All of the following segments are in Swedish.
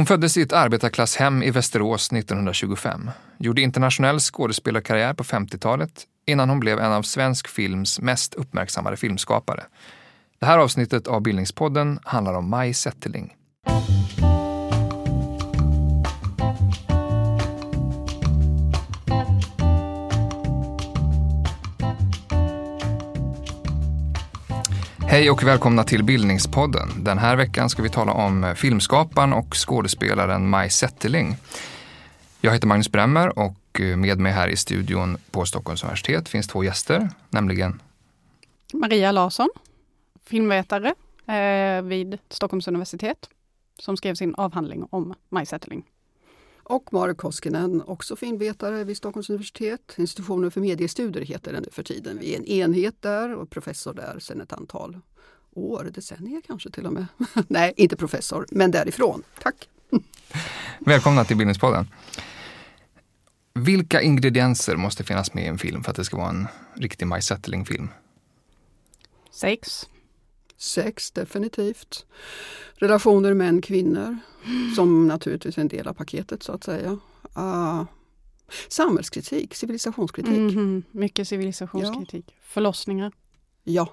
Hon föddes i ett arbetarklasshem i Västerås 1925, gjorde internationell skådespelarkarriär på 50-talet innan hon blev en av svensk films mest uppmärksammade filmskapare. Det här avsnittet av Bildningspodden handlar om Maj Zetterling. Hej och välkomna till Bildningspodden. Den här veckan ska vi tala om filmskaparen och skådespelaren Maj Zetterling. Jag heter Magnus Bremmer och med mig här i studion på Stockholms universitet finns två gäster, nämligen Maria Larsson, filmvetare eh, vid Stockholms universitet, som skrev sin avhandling om Maj Zetterling. Och Marek Koskinen, också filmvetare vid Stockholms universitet. Institutionen för mediestudier heter den nu för tiden. Vi är en enhet där och professor där sedan ett antal år, decennier kanske till och med. Nej, inte professor, men därifrån. Tack! Välkomna till Bildningspodden. Vilka ingredienser måste finnas med i en film för att det ska vara en riktig Maj Zetterling-film? Sex. Sex, definitivt. Relationer män-kvinnor, som naturligtvis är en del av paketet så att säga. Uh, samhällskritik, civilisationskritik. Mm -hmm. Mycket civilisationskritik. Ja. Förlossningar. Ja,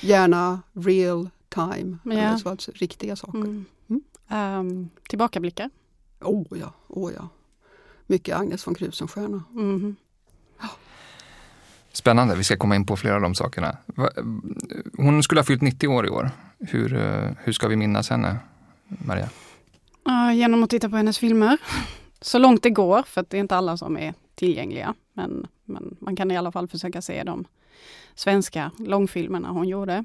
gärna real time, ja. alltså riktiga saker. Mm. Mm. Um, tillbakablickar. Oh ja, oh ja. Mycket Agnes von Krusenstjerna. Mm. Spännande, vi ska komma in på flera av de sakerna. Hon skulle ha fyllt 90 år i år. Hur, eh, hur ska vi minnas henne, Maria? Uh, genom att titta på hennes filmer. Så långt det går, för det är inte alla som är tillgängliga. Men, men man kan i alla fall försöka se de svenska långfilmerna hon gjorde.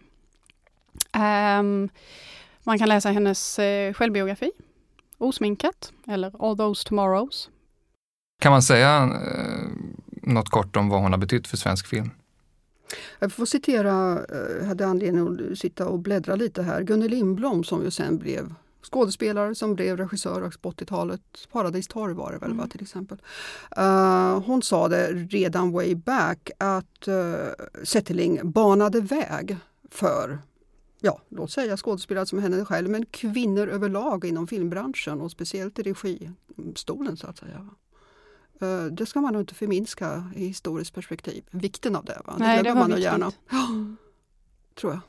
Um, man kan läsa hennes uh, självbiografi, Osminkat, eller All those tomorrows. Kan man säga uh, något kort om vad hon har betytt för svensk film? Jag får citera, jag hade anledning att sitta och bläddra lite här, Gunnel Lindblom som ju sen blev skådespelare som blev regissör på 80-talet. Paradis torg var det väl mm. va, till exempel. Uh, hon sa det redan way back att uh, Zetterling banade väg för ja, låt säga skådespelare som henne själv, men kvinnor överlag inom filmbranschen och speciellt i registolen så att säga. Uh, det ska man nog inte förminska i historiskt perspektiv, vikten av det. Va? Nej, det, det var man gärna. Ja, tror jag.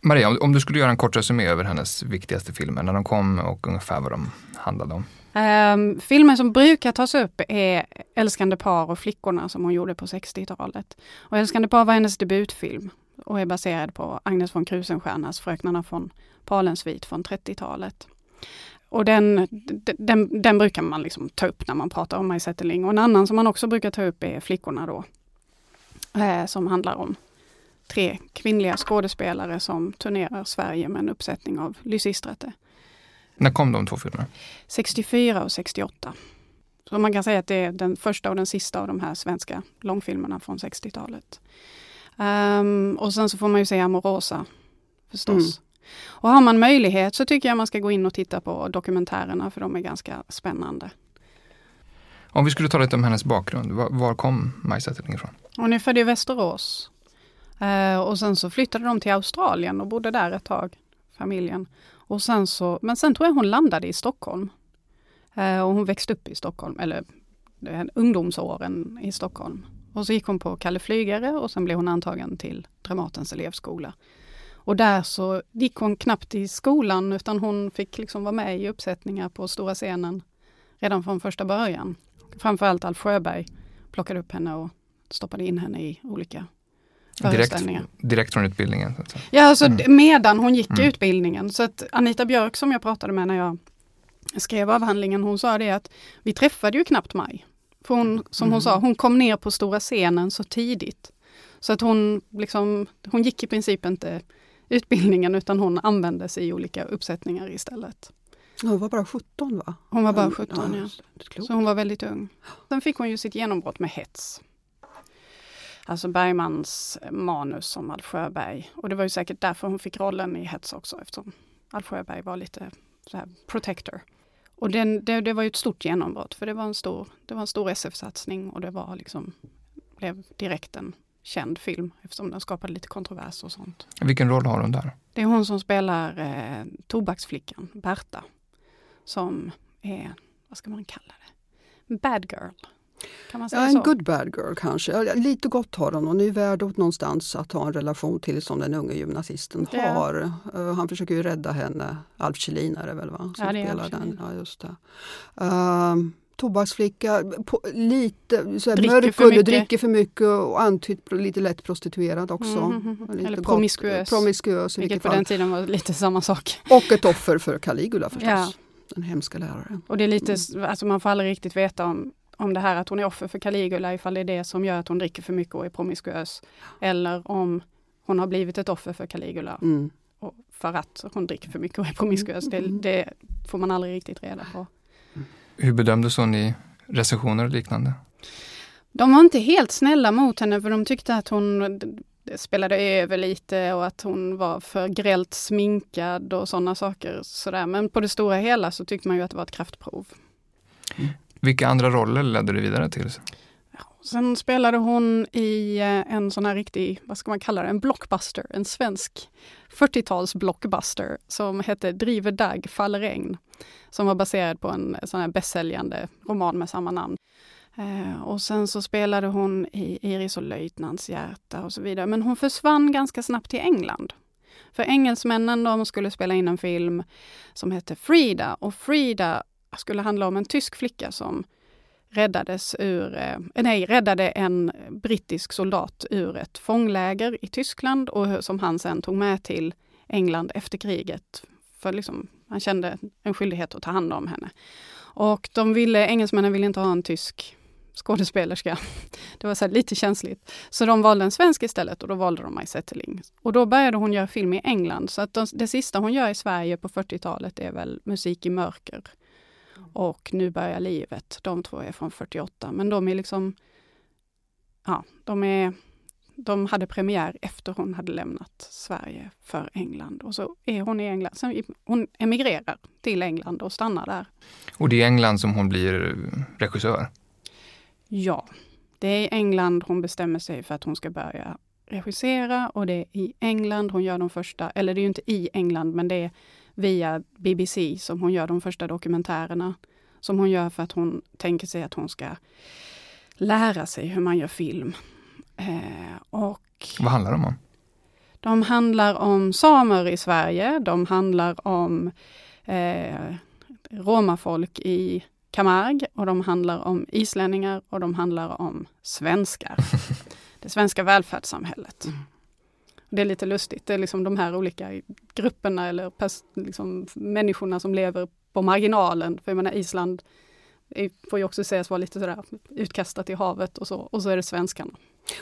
Maria, om du skulle göra en kort resumé över hennes viktigaste filmer, när de kom och ungefär vad de handlade om? Ehm, um, filmer som brukar tas upp är Älskande par och Flickorna som hon gjorde på 60-talet. Och Älskande par var hennes debutfilm och är baserad på Agnes von Krusenstjernas Fröknarna från Palensvit från 30-talet. Och den, den, den, brukar man liksom ta upp när man pratar om Maj Zetterling. Och en annan som man också brukar ta upp är Flickorna då. Eh, som handlar om tre kvinnliga skådespelare som turnerar Sverige med en uppsättning av Lysistrate. När kom de två filmerna? 64 och 68. Så man kan säga att det är den första och den sista av de här svenska långfilmerna från 60-talet. Um, ehm, och sen så får man ju se Amorosa förstås. Mm. Och har man möjlighet så tycker jag man ska gå in och titta på dokumentärerna för de är ganska spännande. Om vi skulle tala lite om hennes bakgrund, var, var kom Maj Zetterling ifrån? Hon är född i Västerås Eh, och sen så flyttade de till Australien och bodde där ett tag, familjen. Och sen så, men sen tror jag hon landade i Stockholm. Eh, och hon växte upp i Stockholm, eller eh, ungdomsåren i Stockholm. Och så gick hon på Kalle Flygare och sen blev hon antagen till Dramatens elevskola. Och där så gick hon knappt i skolan utan hon fick liksom vara med i uppsättningar på stora scenen redan från första början. Framförallt Alf Sjöberg plockade upp henne och stoppade in henne i olika Direkt, direkt från utbildningen? Ja, alltså mm. medan hon gick mm. utbildningen. Så att Anita Björk som jag pratade med när jag skrev avhandlingen, hon sa det att vi träffade ju knappt Maj. För hon, som mm. hon sa, hon kom ner på stora scenen så tidigt. Så att hon, liksom, hon gick i princip inte utbildningen utan hon användes i olika uppsättningar istället. Hon var bara 17 va? Hon var bara 17 ja. ja. Så hon var väldigt ung. Sen fick hon ju sitt genombrott med hets. Alltså Bergmans manus som Alf Sjöberg. Och det var ju säkert därför hon fick rollen i Hets också eftersom Alf Sjöberg var lite så här protector. Och den, det, det var ju ett stort genombrott för det var en stor, det var en stor SF-satsning och det var liksom, blev direkt en känd film eftersom den skapade lite kontrovers och sånt. Vilken roll har hon där? Det är hon som spelar eh, tobaksflickan, Berta. som är, vad ska man kalla det, bad girl. Kan man säga ja, en så? good bad girl kanske. Lite gott har hon. Hon är värd åt någonstans att ha en relation till som den unge gymnasisten Ja. har. Eh, han försöker ju rädda henne. Alf Kjellin är det väl va? Som Ja, det är spelar den. Ja, just det. Ehm, tobaksflicka, på, lite så här, mörk dricker för mycket och antytt lite lätt prostituerad också. Mm, mm, mm. Lite Eller promiskuös. Vilket vilket på fall. den tiden var lite samma sak. Och ett offer för Caligula förstås. Ja. Den hemska läraren. Och det är lite, Mm. alltså man får aldrig riktigt veta om, om det här att hon är offer för Caligula, ifall det är det som gör att hon dricker för mycket och är promiskuös. Eller om hon har blivit ett offer för Caligula Mm. och för att hon dricker för mycket och är promiskuös. Det, Mm. det får man aldrig riktigt reda på. Hur bedömdes hon i recensioner och liknande? De var inte helt snälla mot henne för de tyckte att hon spelade över lite och att hon var för grällt sminkad och sådana saker. Sådär. Men på det stora hela så tyckte man ju att det var ett kraftprov. Vilka andra roller ledde det vidare till? Sen spelade hon i eh, en sån här riktig, vad ska man kalla det, en blockbuster, en svensk 40-tals blockbuster som hette Driver dag faller regn. Som var baserad på en sån här bästsäljande roman med samma namn. Eh, och sen så spelade hon i Iris och löjtnants hjärta och så vidare. Men hon försvann ganska snabbt till England. För engelsmännen de skulle spela in en film som hette Frida och Frida skulle handla om en tysk flicka som räddades ur, eh, nej, räddade en brittisk soldat ur ett fångläger i Tyskland och som han sen tog med till England efter kriget. För liksom, han kände en skyldighet att ta hand om henne. Och de ville, engelsmännen ville inte ha en tysk skådespelerska. Det var så här lite känsligt. Så de valde en svensk istället och då valde de Maj Zetterling. Och då började hon göra film i England. Så att de, det sista hon gör i Sverige på 40-talet är väl Musik i mörker. Och Nu börjar livet. De två är från 48. Men de är liksom, ja, de är de hade premiär efter hon hade lämnat Sverige för England. Och så är hon i England. Sen, hon emigrerar till England och stannar där. Och det är i England som hon blir regissör. Ja, det är i England hon bestämmer sig för att hon ska börja regissera och det är i England hon gör de första, eller det är ju inte i England men det är via BBC som hon gör de första dokumentärerna. Som hon gör för att hon tänker sig att hon ska lära sig hur man gör film. Eh, och Vad handlar de om? de handlar om samer i Sverige, de handlar om eh, romafolk i Camargue och de handlar om islänningar och de handlar om svenskar. Det svenska välfärdssamhället. Mm. Det är lite lustigt, det är liksom de här olika grupperna eller liksom människorna som lever på marginalen. För jag menar Island får ju också sägas vara lite sådär utkastat i havet och så, och så är det svenskarna.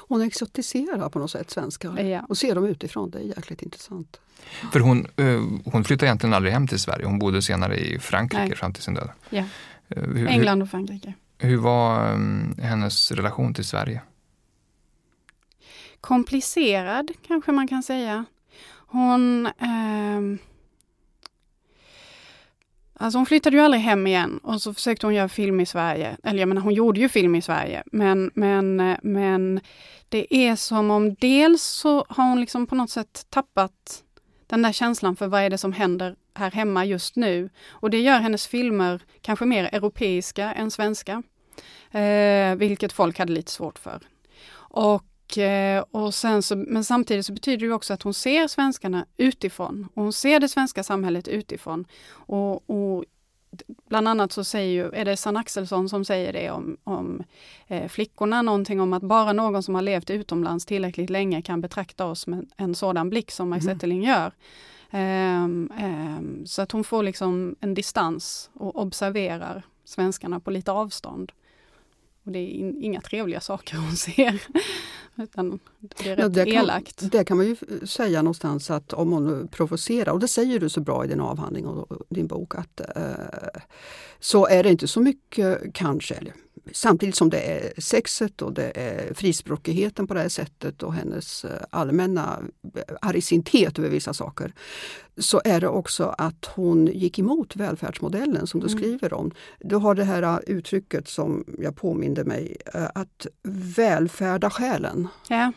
Hon exotiserar på något sätt svenskar. Ja. Och ser dem utifrån, det är jäkligt intressant. För hon, eh, hon flyttade egentligen aldrig hem till Sverige. Hon bodde senare i Frankrike Nej. fram till sin död. Ja. Eh, Hur, England och Frankrike. Hur, var eh, hennes relation till Sverige? Komplicerad kanske man kan säga. Hon eh, Alltså hon flyttade ju aldrig hem igen och så försökte hon göra film i Sverige. Eller jag menar hon gjorde ju film i Sverige. Men, men, eh, men det är som om dels så har hon liksom på något sätt tappat den där känslan för vad är det som händer här hemma just nu. Och det gör hennes filmer kanske mer europeiska än svenska. Eh, vilket folk hade lite svårt för. Och, och sen så, men samtidigt så betyder det också att hon ser svenskarna utifrån. Och hon ser det svenska samhället utifrån. Och, och bland annat så säger ju, är det Sanna Axelsson som säger det om, om eh, flickorna, någonting om att bara någon som har levt utomlands tillräckligt länge kan betrakta oss med en sådan blick som Maj Mm. Zetterling gör. Ehm, ehm, så att hon får liksom en distans och observerar svenskarna på lite avstånd. Och det är in, inga trevliga saker hon ser. Utan det är Ja, rätt det, kan, elakt. det kan man ju säga någonstans att om hon provocerar, och det säger du så bra i din avhandling och din bok, att eh, så är det inte så mycket kanske, eller, samtidigt som det är sexet och det är frispråkigheten på det här sättet och hennes eh, allmänna argsinthet över vissa saker, så är det också att hon gick emot välfärdsmodellen som du Mm. skriver om. Du har det här eh, uttrycket som jag påminde mig, eh, att välfärda själen. Ja,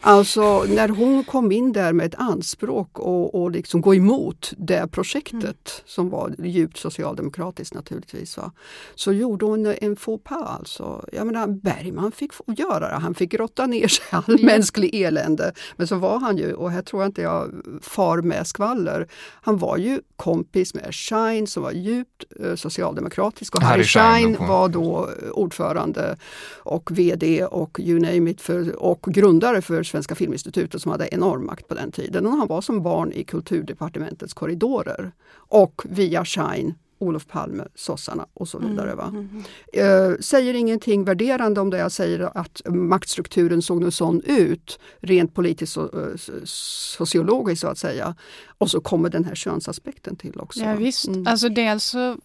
Alltså när hon kom in där med ett anspråk och, och liksom gå emot det projektet mm. som var djupt socialdemokratiskt naturligtvis. Va? Så gjorde hon en faux pas. Alltså. Jag menar, Bergman fick göra det, han fick grotta ner sig i all mm. mänsklig elände. Men så var han ju, och här tror jag inte jag far med skvaller, han var ju kompis med Schein som var djupt eh, socialdemokratisk och Harry, Harry Schein var då ordförande och VD och you name it för, och grundare för Svenska Filminstitutet som hade enorm makt på den tiden. Och han var som barn i kulturdepartementets korridorer. Och via Shine Olof Palme, sossarna och så vidare. Va? Mm, mm, eh, säger ingenting värderande om det jag säger att maktstrukturen såg nu sån ut, rent politiskt och uh, sociologiskt så att säga. Och så kommer den här könsaspekten till också. Ja, visst, mm. alltså dels, så,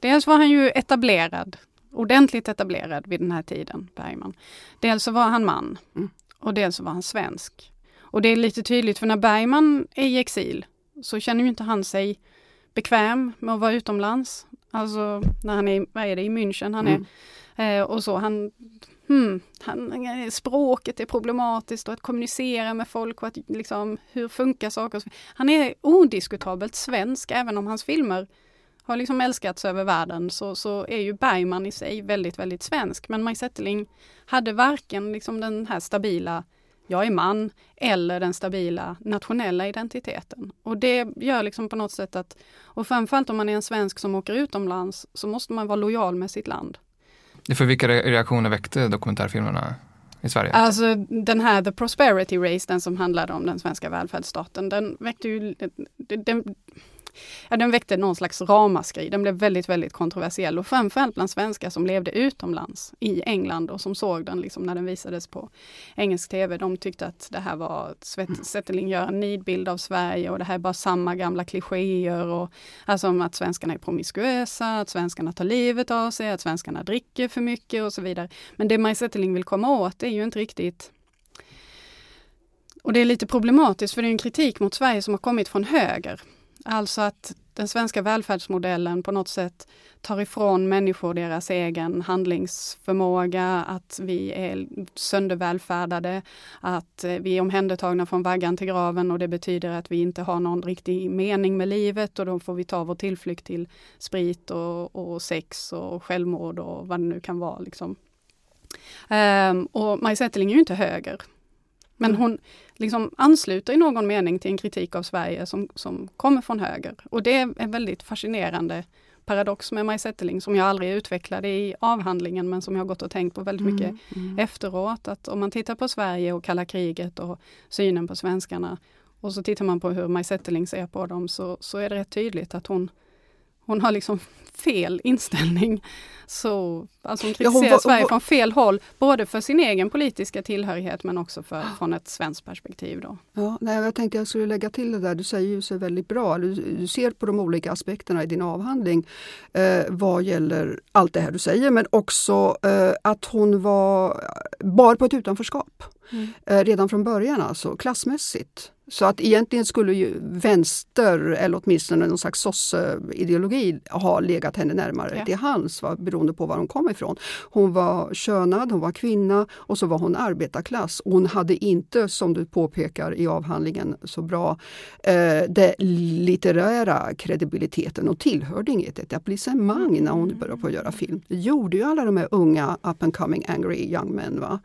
dels var han ju etablerad, ordentligt etablerad vid den här tiden, Bergman. Dels så var han man. Mm och dels så var han svensk. Och det är lite tydligt för när Bergman är i exil så känner ju inte han sig bekväm med att vara utomlands. Alltså när han är, vad är det, i München han är. Mm. Eh, och så han, hmm, han, språket är problematiskt och att kommunicera med folk och att liksom, hur funkar saker. Han är odiskutabelt svensk även om hans filmer har liksom älskats över världen så, så är ju Bergman i sig väldigt, väldigt svensk. Men Maj Zetterling hade varken liksom den här stabila jag är man eller den stabila nationella identiteten. Och det gör liksom på något sätt att, och framförallt om man är en svensk som åker utomlands, så måste man vara lojal med sitt land. För vilka reaktioner väckte dokumentärfilmerna i Sverige? Alltså den här The Prosperity Race, den som handlade om den svenska välfärdsstaten, den väckte ju, den, ja, den väckte någon slags ramaskri. Den blev väldigt, väldigt kontroversiell och framförallt bland svenskar som levde utomlands i England och som såg den liksom när den visades på engelsk tv. De tyckte att det här var, Zetterling gör en nidbild av Sverige och det här är bara samma gamla klichéer och alltså om att svenskarna är promiskuösa, att svenskarna tar livet av sig, att svenskarna dricker för mycket och så vidare. Men det Maj Zetterling vill komma åt är ju inte riktigt och det är lite problematiskt för det är en kritik mot Sverige som har kommit från höger. Alltså att den svenska välfärdsmodellen på något sätt tar ifrån människor deras egen handlingsförmåga, att vi är söndervälfärdade, att vi är omhändertagna från vaggan till graven och det betyder att vi inte har någon riktig mening med livet och då får vi ta vår tillflykt till sprit och, och sex och självmord och vad det nu kan vara. Liksom. Um, och Maj Zetterling är ju inte höger. Men mm. hon liksom ansluter i någon mening till en kritik av Sverige som, som kommer från höger. Och det är en väldigt fascinerande paradox med Maj Zetterling som jag aldrig utvecklade i avhandlingen men som jag gått och tänkt på väldigt mycket mm, mm. efteråt. Att om man tittar på Sverige och kalla kriget och synen på svenskarna och så tittar man på hur Maj Zetterling ser på dem så, så är det rätt tydligt att hon hon har liksom fel inställning. Så, alltså hon kritiserar ja, hon Sverige från fel håll, både för sin egen politiska tillhörighet men också för, från ett svenskt perspektiv. Då. Ja, nej, jag tänkte jag skulle lägga till det där, du säger ju så väldigt bra. Du, du ser på de olika aspekterna i din avhandling eh, vad gäller allt det här du säger men också eh, att hon var bar på ett utanförskap. Mm. Eh, redan från början alltså, klassmässigt. Så att egentligen skulle ju vänster, eller åtminstone någon slags sosse-ideologi, ha legat henne närmare ja. till hands va, beroende på var hon kom ifrån. Hon var könad, hon var kvinna och så var hon arbetarklass. Hon hade inte, som du påpekar i avhandlingen så bra, eh, den litterära kredibiliteten och tillhörde inget etablissemang när hon började på att göra film. Det gjorde ju alla de här unga up and coming angry young men. Va?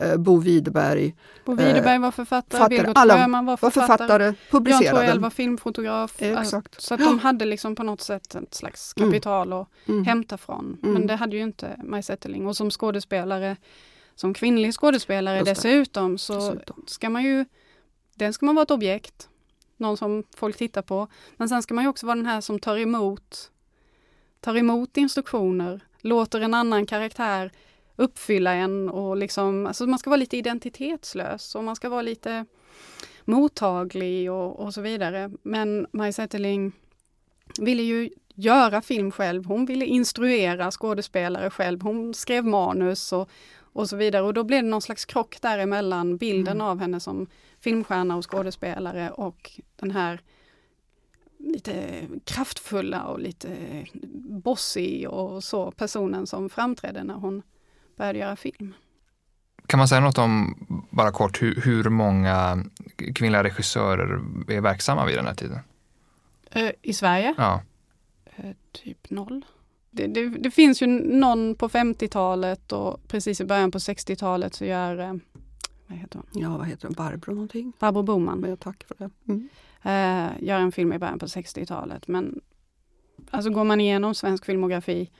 Eh, Bo Widerberg. Bo Widerberg var författare, Birgit Sjöman var författare, var författare publicerade. Jan Troell var filmfotograf. Exakt. Så att de hade liksom på något sätt ett slags mm. kapital att mm. hämta från. Men mm. det hade ju inte Maj Zetterling och som skådespelare, som kvinnlig skådespelare dessutom så dessutom. ska man ju, den ska man vara ett objekt. Någon som folk tittar på. Men sen ska man ju också vara den här som tar emot tar emot instruktioner, låter en annan karaktär uppfylla en och liksom, alltså man ska vara lite identitetslös och man ska vara lite mottaglig och, och så vidare. Men Maj Zetterling ville ju göra film själv. Hon ville instruera skådespelare själv. Hon skrev manus och, och så vidare. Och då blev det någon slags krock däremellan bilden mm. av henne som filmstjärna och skådespelare och den här lite kraftfulla och lite bossy och så personen som framträdde när hon började göra film. Kan man säga något om, bara kort, hur, hur många kvinnliga regissörer är verksamma vid den här tiden? Eh, I Sverige? Ja. Eh, typ noll. Det, det, det, finns ju någon på 50-talet och precis i början på 60-talet så gör eh, vad heter hon? Ja, vad heter hon? Barbro någonting? Barbro Boman. Men tack för det. Mm. Gör en film i början på 60-talet men alltså går man igenom svensk filmografi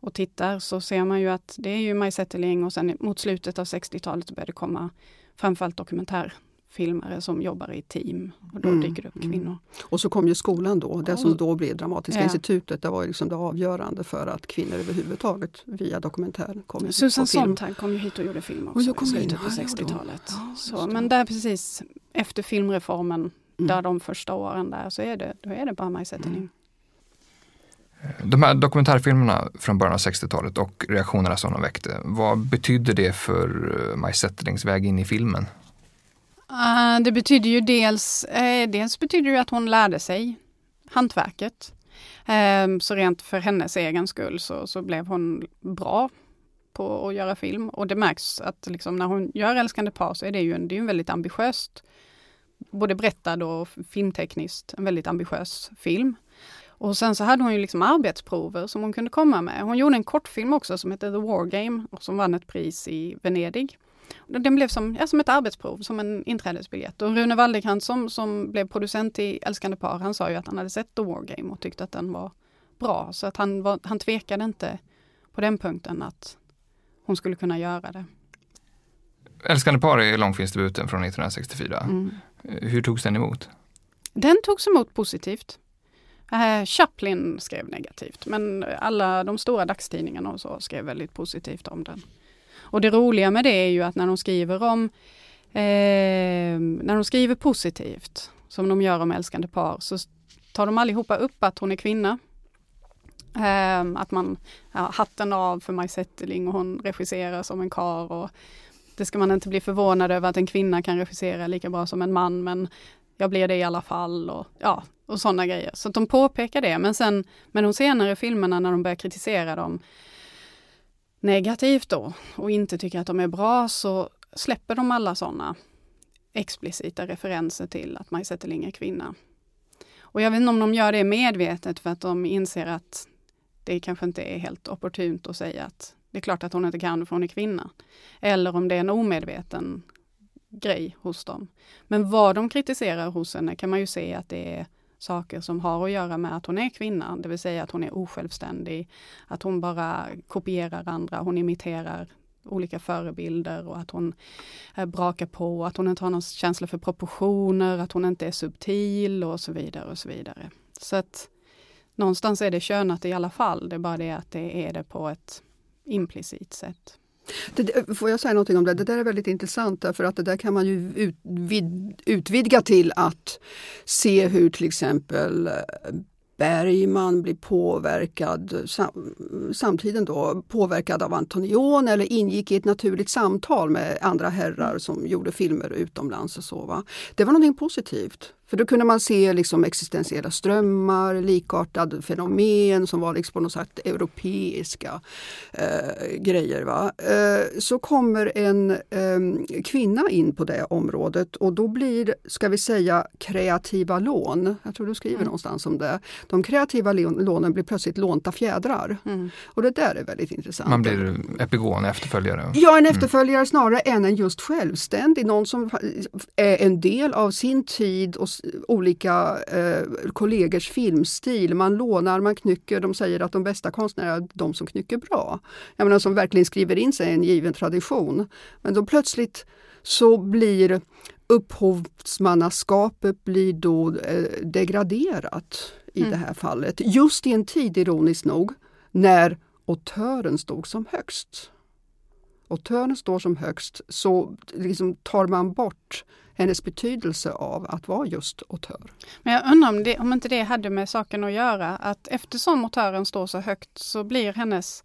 och tittar så ser man ju att det är ju Maj Zetterling och sen mot slutet av 60-talet börjar det komma framförallt dokumentärfilmare som jobbar i team och då mm. dyker det upp kvinnor. Mm. Och så kom ju skolan då, det som då blev Dramatiska ja. institutet. Det var liksom det avgörande för att kvinnor överhuvudtaget via dokumentär kom Susan Sontag kom ju hit och gjorde film också i slutet på 60-talet. Ja, men där precis efter filmreformen, mm. där de första åren där, så är det, då är det bara Maj Zetterling. De här dokumentärfilmerna från början av 60-talet och reaktionerna som de väckte, vad betydde det för eh, Maj Zetterlings väg in i filmen? Uh, det betyder ju dels, eh, dels betyder det att hon lärde sig hantverket. Eh, så rent för hennes egen skull så, så blev hon bra på att göra film. Och det märks att liksom när hon gör Älskande par så är det ju en, det är en väldigt ambitiöst, både berättad och filmtekniskt, en väldigt ambitiös film. Och sen så hade hon ju liksom arbetsprover som hon kunde komma med. Hon gjorde en kortfilm också som hette The War Game och som vann ett pris i Venedig. Den blev som, ja, som ett arbetsprov, som en inträdesbiljett. Och Rune Waldekrantz som, som blev producent i Älskande par, han sa ju att han hade sett The War Game och tyckte att den var bra. Så att han, var, han tvekade inte på den punkten att hon skulle kunna göra det. Älskande par är långfilmsdebuten från 1964. Mm. Hur togs den emot? Den togs emot positivt. Eh, Chaplin skrev negativt men alla de stora dagstidningarna och så skrev väldigt positivt om den. Och det roliga med det är ju att när de skriver om eh, när de skriver positivt, som de gör om älskande par, så tar de allihopa upp att hon är kvinna. Eh, att man, ja, hatten av för Maj Zetterling och hon regisserar som en kar och det ska man inte bli förvånad över att en kvinna kan regissera lika bra som en man men jag blir det i alla fall och ja, och sådana grejer. Så de påpekar det, men sen med de senare filmerna när de börjar kritisera dem negativt då och inte tycker att de är bra så släpper de alla sådana explicita referenser till att Maj Zetterling är kvinna. Och jag vet inte om de gör det medvetet för att de inser att det kanske inte är helt opportunt att säga att det är klart att hon inte kan för hon är kvinna. Eller om det är en omedveten grej hos dem. Men vad de kritiserar hos henne kan man ju se att det är saker som har att göra med att hon är kvinna, det vill säga att hon är osjälvständig, att hon bara kopierar andra, hon imiterar olika förebilder och att hon eh, brakar på, att hon inte har någon känsla för proportioner, att hon inte är subtil och så vidare och så vidare. Så att någonstans är det könat i alla fall, det är bara det att det är det på ett implicit sätt. Det, får jag säga någonting om det? Det där är väldigt intressant därför att det där kan man ju utvid, utvidga till att se hur till exempel eh, Bergman blir påverkad, sam, samtiden då, påverkad av Antonion eller ingick i ett naturligt samtal med andra herrar som gjorde filmer utomlands. och så. Va? Det var någonting positivt. För då kunde man se liksom existentiella strömmar, likartade fenomen som var liksom på något sätt europeiska eh, grejer. Va? Eh, så kommer en eh, kvinna in på det området och då blir, ska vi säga, kreativa lån. Jag tror du skriver mm. någonstans om det. De kreativa lånen blir plötsligt lånta fjädrar. Mm. Och det där är väldigt intressant. Man blir epigon, efterföljare? Ja, en mm. efterföljare mm. snarare än en just självständig. Någon som är en del av sin tid och olika eh, kollegors filmstil. Man lånar, man knycker. De säger att de bästa konstnärerna är de som knycker bra. Jag menar som verkligen skriver in sig i en given tradition. Men då plötsligt så blir upphovsmannaskapet blir då eh, degraderat i mm. det här fallet. Just i en tid, ironiskt nog, när autören stod som högst. Autören står som högst så liksom tar man bort hennes betydelse av att vara just autör. Men jag undrar om, det, om inte det hade med saken att göra, att eftersom autören står så högt så blir hennes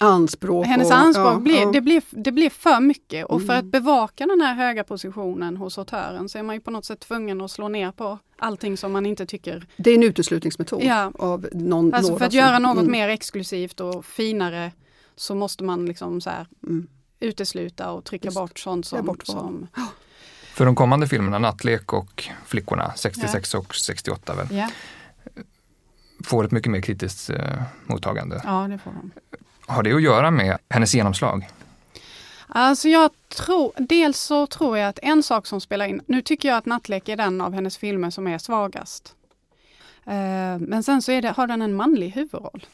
anspråk. Hennes och, anspråk ja, blir, ja. Det, blir, det blir för mycket och mm. för att bevaka den här höga positionen hos autören så är man ju på något sätt tvungen att slå ner på allting som man inte tycker. Det är en uteslutningsmetod. Ja. Av någon, alltså för att som, göra något mm. mer exklusivt och finare så måste man liksom så här, mm utesluta och trycka Just. bort sånt som, bortval. som För de kommande filmerna, Nattlek och Flickorna, 66 och 68 väl, ja, får ett mycket mer kritiskt eh, mottagande. ja, det får de. Har det att göra med hennes genomslag? Alltså jag tror, dels så tror jag att en sak som spelar in, nu tycker jag att Nattlek är den av hennes filmer som är svagast. Eh, men sen så är det, har den en manlig huvudroll.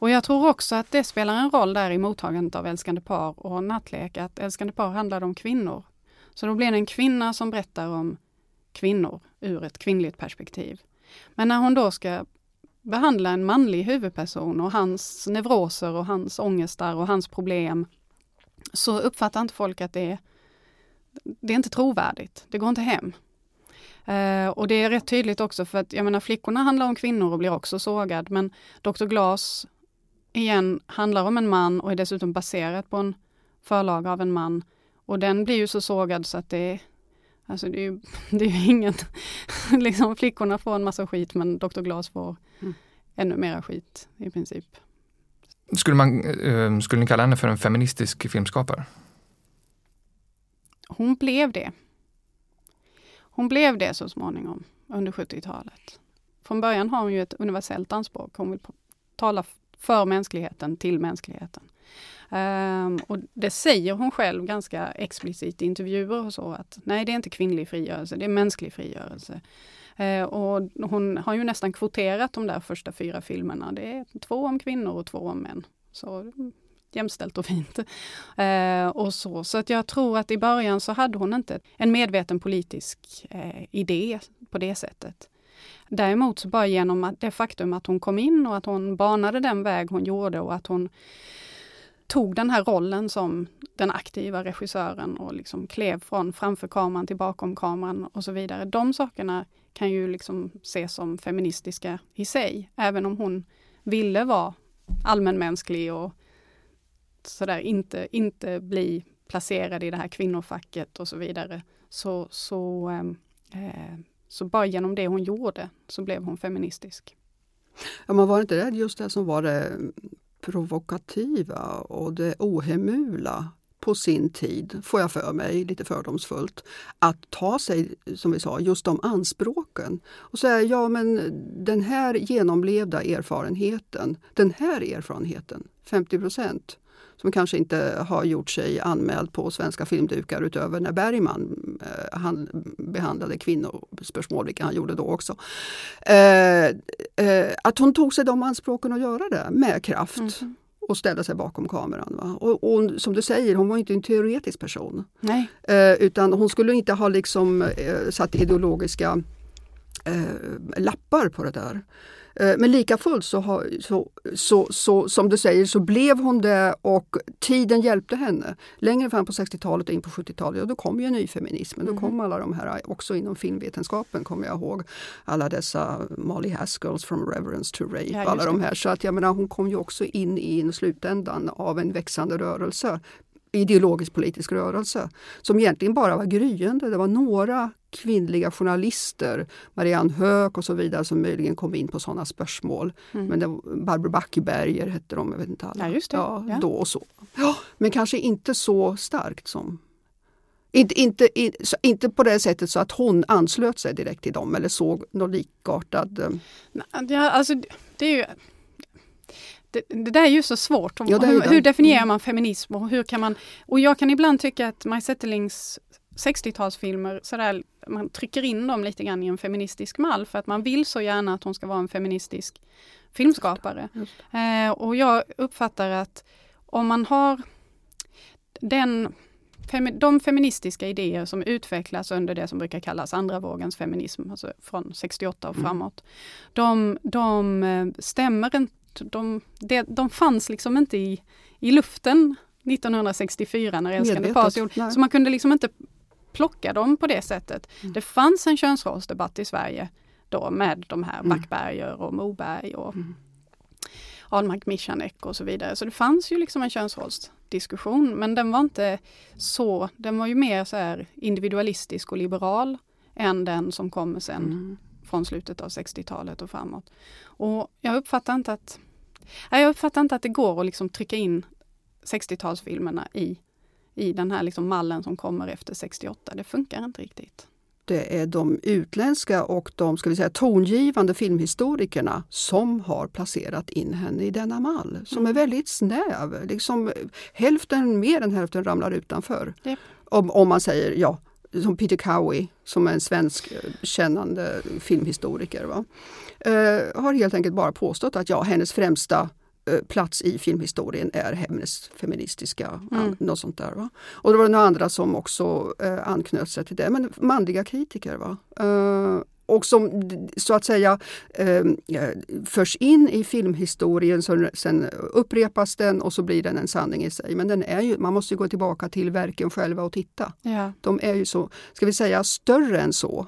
Och jag tror också att det spelar en roll där i mottagandet av Älskande par och Nattlek, att Älskande par handlar om kvinnor. Så då blir det en kvinna som berättar om kvinnor ur ett kvinnligt perspektiv. Men när hon då ska behandla en manlig huvudperson och hans neuroser och hans ångestar och hans problem så uppfattar inte folk att det är, det är inte trovärdigt. Det går inte hem. Uh, och det är rätt tydligt också för att jag menar flickorna handlar om kvinnor och blir också sågad men Dr. Glas igen handlar om en man och är dessutom baserat på en förlaga av en man. Och den blir ju så sågad så att det är Alltså det är ju, det är ju ingen, liksom flickorna får en massa skit men Dr. Glas får Mm. ännu mera skit i princip. Skulle, man, eh, skulle ni kalla henne för en feministisk filmskapare? Hon blev det. Hon blev det så småningom under 70-talet. Från början har hon ju ett universellt anspråk. Hon vill tala för mänskligheten, till mänskligheten. Um, och det säger hon själv ganska explicit i intervjuer och så att nej, det är inte kvinnlig frigörelse, det är mänsklig frigörelse. Uh, och hon har ju nästan kvoterat de där första fyra filmerna. Det är två om kvinnor och två om män. Så jämställt och fint. Uh, och så. så att jag tror att i början så hade hon inte en medveten politisk uh, idé på det sättet. Däremot så bara genom att det faktum att hon kom in och att hon banade den väg hon gjorde och att hon tog den här rollen som den aktiva regissören och liksom klev från framför kameran till bakom kameran och så vidare. De sakerna kan ju liksom ses som feministiska i sig, även om hon ville vara allmänmänsklig och sådär inte, inte bli placerad i det här kvinnofacket och så vidare. Så, så, ehm, eh, så bara genom det hon gjorde så blev hon feministisk. Ja, man var inte rädd just det som var det provokativa och det ohemula på sin tid, får jag för mig, lite fördomsfullt, att ta sig, som vi sa, just de anspråken. Och säga, ja men den här genomlevda erfarenheten, den här erfarenheten, 50 procent, som kanske inte har gjort sig anmäld på svenska filmdukar utöver när Bergman eh, han behandlade kvinnospörsmål, vilket han gjorde då också. Eh, eh, att hon tog sig de anspråken att göra det med kraft Mm. och ställa sig bakom kameran. Va? Och, och som du säger, hon var inte en teoretisk person. Nej. Eh, utan hon skulle inte ha liksom eh, satt ideologiska eh, lappar på det där. Eh, men lika fullt så, har, så, så, så, som du säger så blev hon det och tiden hjälpte henne. Längre fram på 60-talet och in på 70-talet, ja, då kom ju nyfeminismen. Då kom alla de här, också inom filmvetenskapen kommer jag ihåg, alla dessa Molly Haskells from Reverence to Rape, Ja, alla de här. Så att jag menar, hon kom ju också in i en slutändan av en växande rörelse ideologisk politisk rörelse som egentligen bara var gryende. Det var några kvinnliga journalister, Marianne Höök och så vidare som möjligen kom in på sådana spörsmål. Mm. Men det Barbro Backeberger hette de, jag vet inte alla. Ja, just det. Ja, Ja. Då och så. Ja, men kanske inte så starkt som inte, inte, inte på det sättet så att hon anslöt sig direkt till dem eller såg något likartad. eh, Ja, alltså, det är ju... Det, det där är ju så svårt. Ja, är ju hur, hur definierar Mm. man feminism och hur kan man... Och jag kan ibland tycka att Maj Zetterlings 60-talsfilmer, sådär, man trycker in dem lite grann i en feministisk mall för att man vill så gärna att hon ska vara en feministisk filmskapare. Eh, och jag uppfattar att om man har den, femi, de feministiska idéer som utvecklas under det som brukar kallas andra vågens feminism, alltså från 68 och Mm. framåt. De, de eh, stämmer inte, de, de, de fanns liksom inte i, i luften 1964 när Älskande par. Så man kunde liksom inte plocka dem på det sättet. Mm. Det fanns en könsrollsdebatt i Sverige då med de här Mm. Backberger och Moberg och Mm. Ahlmark Michanek och så vidare. Så det fanns ju liksom en könsrollsdiskussion men den var inte så, den var ju mer så här individualistisk och liberal än den som kommer sen Mm. från slutet av 60-talet och framåt. Och jag uppfattar inte att, jag uppfattar inte att det går att liksom trycka in 60-talsfilmerna i i den här liksom mallen som kommer efter 68. Det funkar inte riktigt. Det är de utländska och de ska vi säga, tongivande filmhistorikerna som har placerat in henne i denna mall som Mm. är väldigt snäv. Liksom, hälften, mer än hälften ramlar utanför. Japp. Om, om man säger ja, som Peter Cowie som är en svensk eh, kännande filmhistoriker. Va? Eh, har helt enkelt bara påstått att ja, hennes främsta plats i filmhistorien är hennes feministiska, Mm. något sånt där. Va? Och det var några andra som också eh, anknöt sig till det, men manliga kritiker. Va? Eh, och som så att säga eh, eh, förs in i filmhistorien, så sen upprepas den och så blir den en sanning i sig. Men den är ju, man måste gå tillbaka till verken själva och titta. Ja. De är ju så, ska vi säga, större än så.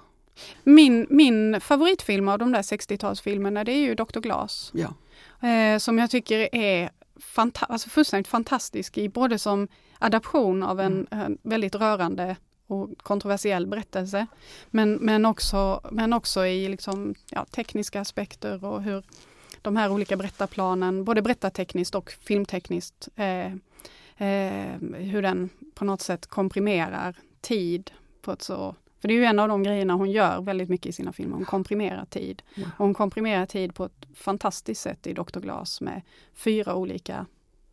Min, min favoritfilm av de där 60-talsfilmerna det är ju Dr. Glas. Ja. Eh, som jag tycker är fanta alltså fullständigt fantastisk i både som adaption av en, en väldigt rörande och kontroversiell berättelse. Men, men, också, men också i liksom, ja, tekniska aspekter och hur de här olika berättarplanen, både berättartekniskt och filmtekniskt, eh, eh, hur den på något sätt komprimerar tid på ett så för det är ju en av de grejerna hon gör väldigt mycket i sina filmer. Hon komprimerar tid. Och hon komprimerar tid på ett fantastiskt sätt i Dr. Glas med fyra olika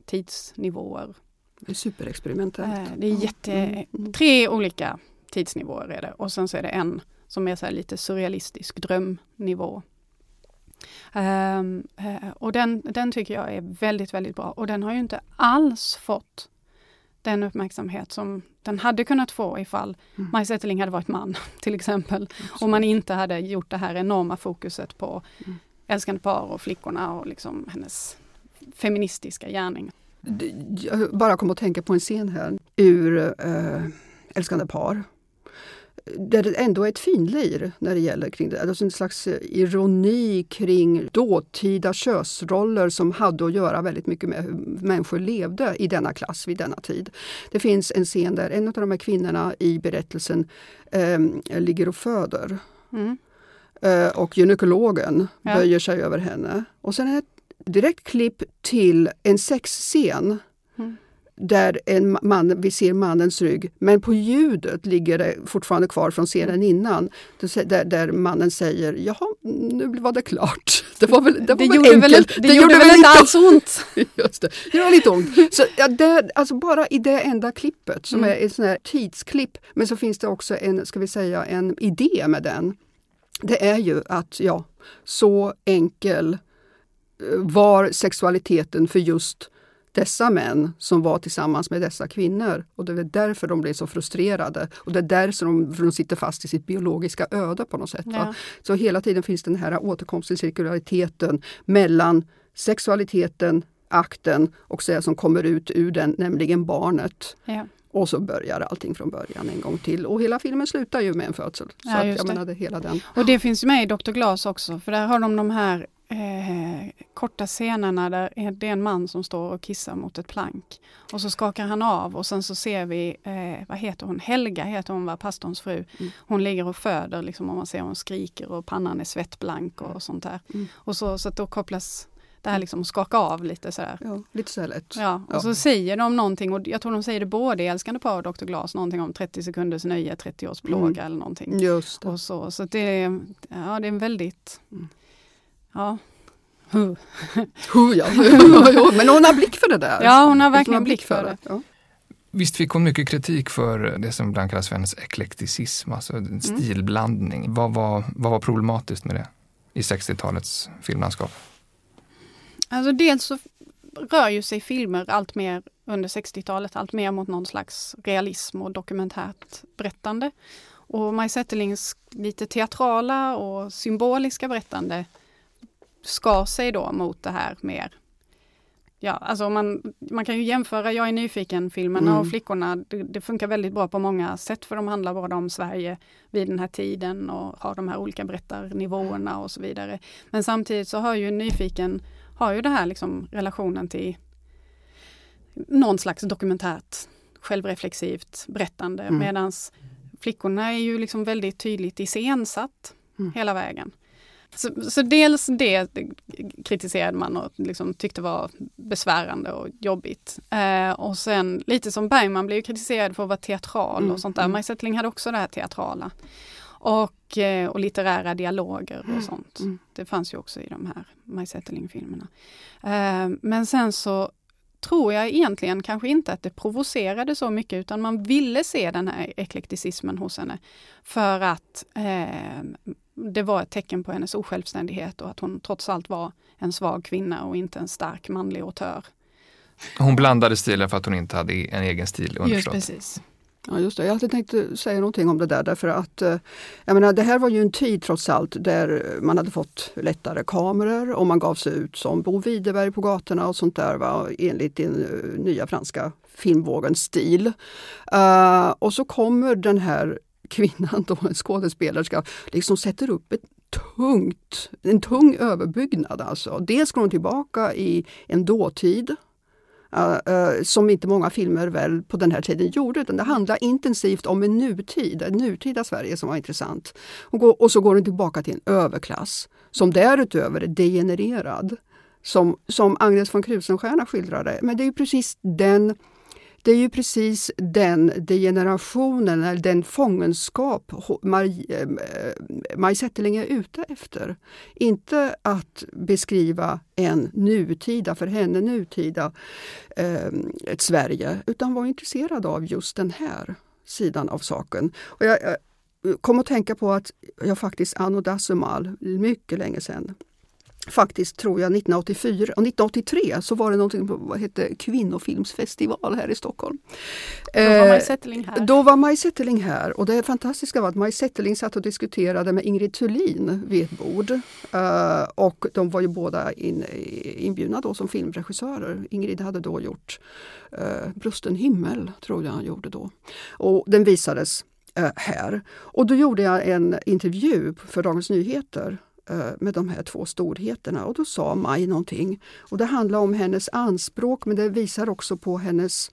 tidsnivåer. Det är superexperimentellt. Eh, Det är jätte, Mm, mm. tre olika tidsnivåer är det och sen så är det en som är så lite surrealistisk drömnivå. Eh, och den, den tycker jag är väldigt, väldigt bra och den har ju inte alls fått den uppmärksamhet som den hade kunnat få ifall Mm. Maj Zetterling hade varit man till exempel. Och man inte hade gjort det här enorma fokuset på Mm. älskande par och flickorna och liksom hennes feministiska gärning. Jag bara kom att tänka på en scen här ur äh, Älskande par. Där det ändå är ett finlir när det gäller kring det. Alltså en slags eh, ironi kring dåtida könsroller som hade att göra väldigt mycket med hur människor levde i denna klass vid denna tid. Det finns en scen där en av de här kvinnorna i berättelsen eh, ligger och föder. Mm. Eh, och gynekologen Ja. böjer sig över henne. Och sen är det ett direkt klipp till en sexscen. Där en man, vi ser mannens rygg, men på ljudet ligger det fortfarande kvar från scenen innan. Där, där mannen säger Jaha, nu var det klart. Det var väl, det var Det, väl gjorde väl, enkelt. inte- det, gjorde väl inte alls ont? Just det, det var lite ont. Så, ja, det, alltså bara i det enda klippet som Mm. är ett sånt här tidsklipp, men så finns det också en, ska vi säga, en idé med den. Det är ju att, ja, så enkel eh, var sexualiteten för just dessa män som var tillsammans med dessa kvinnor. Och det är därför de blir så frustrerade. Och det är därför de, de sitter fast i sitt biologiska öde på något sätt. Ja. Så hela tiden finns den här återkomsten, cirkulariteten mellan sexualiteten, akten och det som kommer ut ur den, nämligen barnet. Ja. Och så börjar allting från början en gång till. Och hela filmen slutar ju med en födsel. Så Ja, att, just jag det. menade hela den. Och det finns med i Dr. Glas också, för där har de de här eh, korta scenerna där är- det är en man som står och kissar mot ett plank. Och så skakar han av och sen så ser vi, eh, vad heter hon, Helga heter hon, var pastorns fru. Mm. Hon ligger och föder, liksom, och man ser hon skriker och pannan är svettblank och sånt där. Mm. Och så, så att då kopplas det här liksom skaka av lite sådär. Ja, lite så lätt. Ja, och Ja. så säger de någonting och jag tror de säger det både i Älskande par och Dr. Glas, någonting om 30 sekunders nöje, 30 års plåga Mm. eller någonting. Just det. Och så, så det, är, ja, det är en väldigt, Mm. Ja. Huh. Huh, ja. Men hon har blick för det där. Ja, hon har Hon verkligen blick för det. Ja. Visst fick hon mycket kritik för det som ibland kallas för hennes eklekticism, alltså Mm. en stilblandning. Vad, var, vad var problematiskt med det i 60-talets filmlandskap? Alltså dels så rör ju sig filmer allt mer under 60-talet, allt mer mot någon slags realism och dokumentärt berättande. Och Maj Zetterlings lite teatrala och symboliska berättande skar sig då mot det här mer Ja, alltså man, man kan ju jämföra Jag är nyfiken-filmerna Mm. och Flickorna. Det, det funkar väldigt bra på många sätt för de handlar både om Sverige vid den här tiden och har de här olika berättarnivåerna och så vidare. Men samtidigt så har ju Nyfiken har ju det här liksom relationen till någon slags dokumentärt självreflexivt berättande Mm. medans Flickorna är ju liksom väldigt tydligt iscensatt Mm. hela vägen. Så, så dels det kritiserade man och liksom tyckte var besvärande och jobbigt. Eh, och sen lite som Bergman blev kritiserad för att vara teatral Mm, och sånt där. mm. Maj Settling hade också det här teatrala. Och, eh, och litterära dialoger och sånt. mm. Det fanns ju också i de här Maj Settling-filmerna. Eh, men sen så tror jag egentligen kanske inte att det provocerade så mycket utan man ville se den här eklekticismen hos henne. För att eh, det var ett tecken på hennes osjälvständighet och att hon trots allt var en svag kvinna och inte en stark manlig auteur. Hon blandade stilar för att hon inte hade en egen stil Just underförstått. precis. Ja, just det. Jag hade tänkt säga någonting om det där därför att eh, jag menar, det här var ju en tid trots allt där man hade fått lättare kameror och man gav sig ut som Bo Widerberg på gatorna och sånt där va, enligt den eh, nya franska filmvågens stil. Eh, och så kommer den här kvinnan, då, en skådespelerska, liksom sätter upp ett tungt, en tung överbyggnad. Alltså. Dels går hon tillbaka i en dåtid Uh, uh, som inte många filmer väl på den här tiden gjorde. Utan det handlar intensivt om en nutid, en nutida Sverige som var intressant. Och, går, och så går den tillbaka till en överklass som därutöver är degenererad. Som, som Agnes von Krusenstjerna skildrade. Men det är ju precis den det är ju precis den degenerationen, eller den fångenskap Maj, eh, Maj Zetterling är ute efter. Inte att beskriva en nutida, för henne nutida, eh, ett Sverige, utan vara intresserad av just den här sidan av saken. Och jag, jag kom att tänka på att jag faktiskt Anno Dassumal, mycket länge sedan, faktiskt tror jag 1984 och 1983 så var det någonting som hette kvinnofilmsfestival här i Stockholm. Då var Maj Zetterling här. Då var Maj Zetterling här och det fantastiska var att Maj Zetterling satt och diskuterade med Ingrid Thulin vid ett bord. Uh, och de var ju båda in, inbjudna då som filmregissörer. Ingrid hade då gjort uh, Brusten himmel, tror jag han gjorde då. Och den visades här. Och då gjorde jag en intervju för Dagens Nyheter Eh, med de här två storheterna och då sa Maj någonting. Och det handlar om hennes anspråk men det visar också på hennes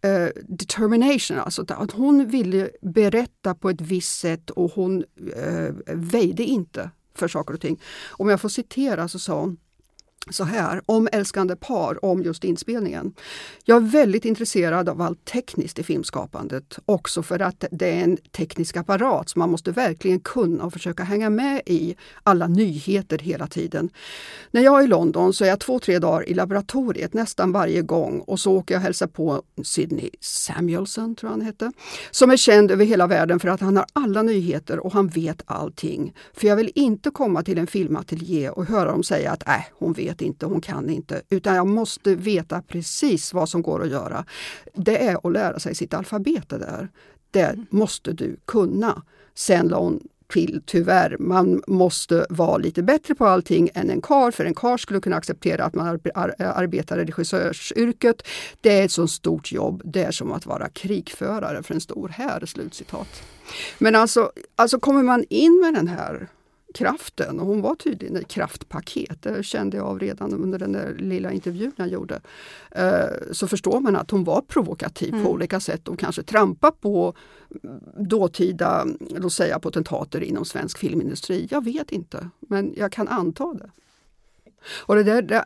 eh, determination, alltså att hon ville berätta på ett visst sätt och hon eh, väjde inte för saker och ting. Om jag får citera så sa hon så här, om älskande par, om just inspelningen. Jag är väldigt intresserad av allt tekniskt i filmskapandet, också för att det är en teknisk apparat som man måste verkligen kunna och försöka hänga med i alla nyheter hela tiden. När jag är i London så är jag två, tre dagar i laboratoriet nästan varje gång och så åker jag och hälsar på Sidney Samuelson, tror jag han hette, som är känd över hela världen för att han har alla nyheter och han vet allting. För jag vill inte komma till en filmateljé och höra dem säga att äh, hon vet inte, hon kan inte, utan jag måste veta precis vad som går att göra. Det är att lära sig sitt alfabet det där. Det måste du kunna. Sen la hon till, tyvärr, man måste vara lite bättre på allting än en kar för en kar skulle kunna acceptera att man ar ar arbetar i regissörsyrket. Det är ett så stort jobb, det är som att vara krigförare för en stor här. Slutcitat. Men alltså, alltså kommer man in med den här kraften. Och hon var tydligen ett kraftpaket. Det kände jag av redan under den där lilla intervjun jag gjorde. Så förstår man att hon var provokativ mm. på olika sätt och kanske trampa på dåtida låt säga, potentater inom svensk filmindustri. Jag vet inte, men jag kan anta det. Och det, där, det,